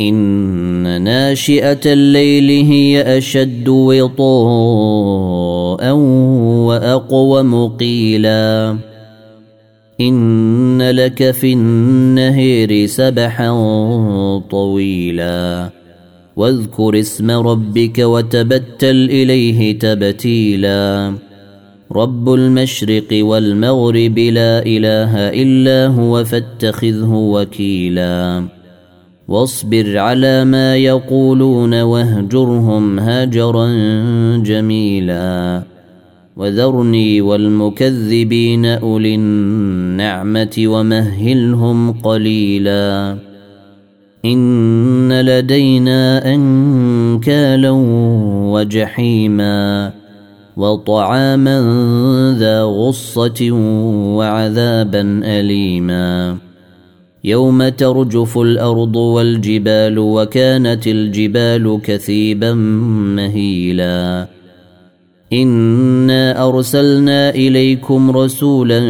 إن ناشئة الليل هي أشد وطاء وأقوم قيلا إن لك في النهير سبحا طويلا. واذكر اسم ربك وتبتل إليه تبتيلا. رب المشرق والمغرب لا إله إلا هو فاتخذه وكيلا. واصبر على ما يقولون واهجرهم هاجرا جميلا. وذرني والمكذبين أولي النعمة ومهلهم قليلا. إن لدينا أنكالا وجحيما وطعاما ذا غصة وعذابا أليما. يوم ترجف الأرض والجبال وكانت الجبال كثيبا مهيلا. إنا أرسلنا إليكم رسولا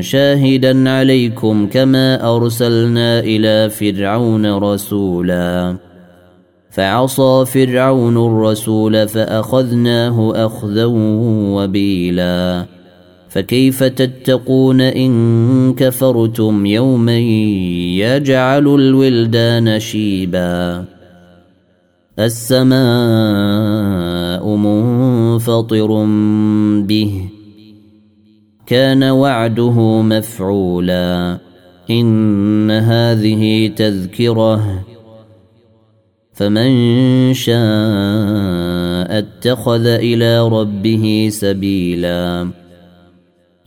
شاهدا عليكم كما أرسلنا إلى فرعون رسولا. فعصى فرعون الرسول فأخذناه أخذا وبيلا. فكيف تتقون إن كفرتم يوما يجعل الولدان شيبا السماء منفطر به كان وعده مفعولا إن هذه تذكرة فمن شاء اتخذ إلى ربه سبيلا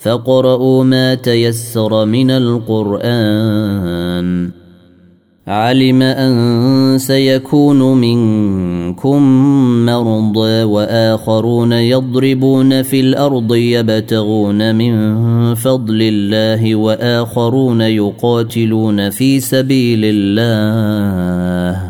فاقرؤوا ما تيسر من القرآن. علم أن سيكون منكم مرضى وآخرون يضربون في الأرض يبتغون من فضل الله وآخرون يقاتلون في سبيل الله.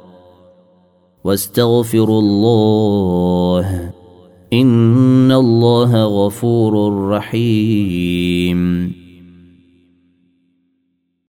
واستغفروا الله. إن الله غفور رحيم.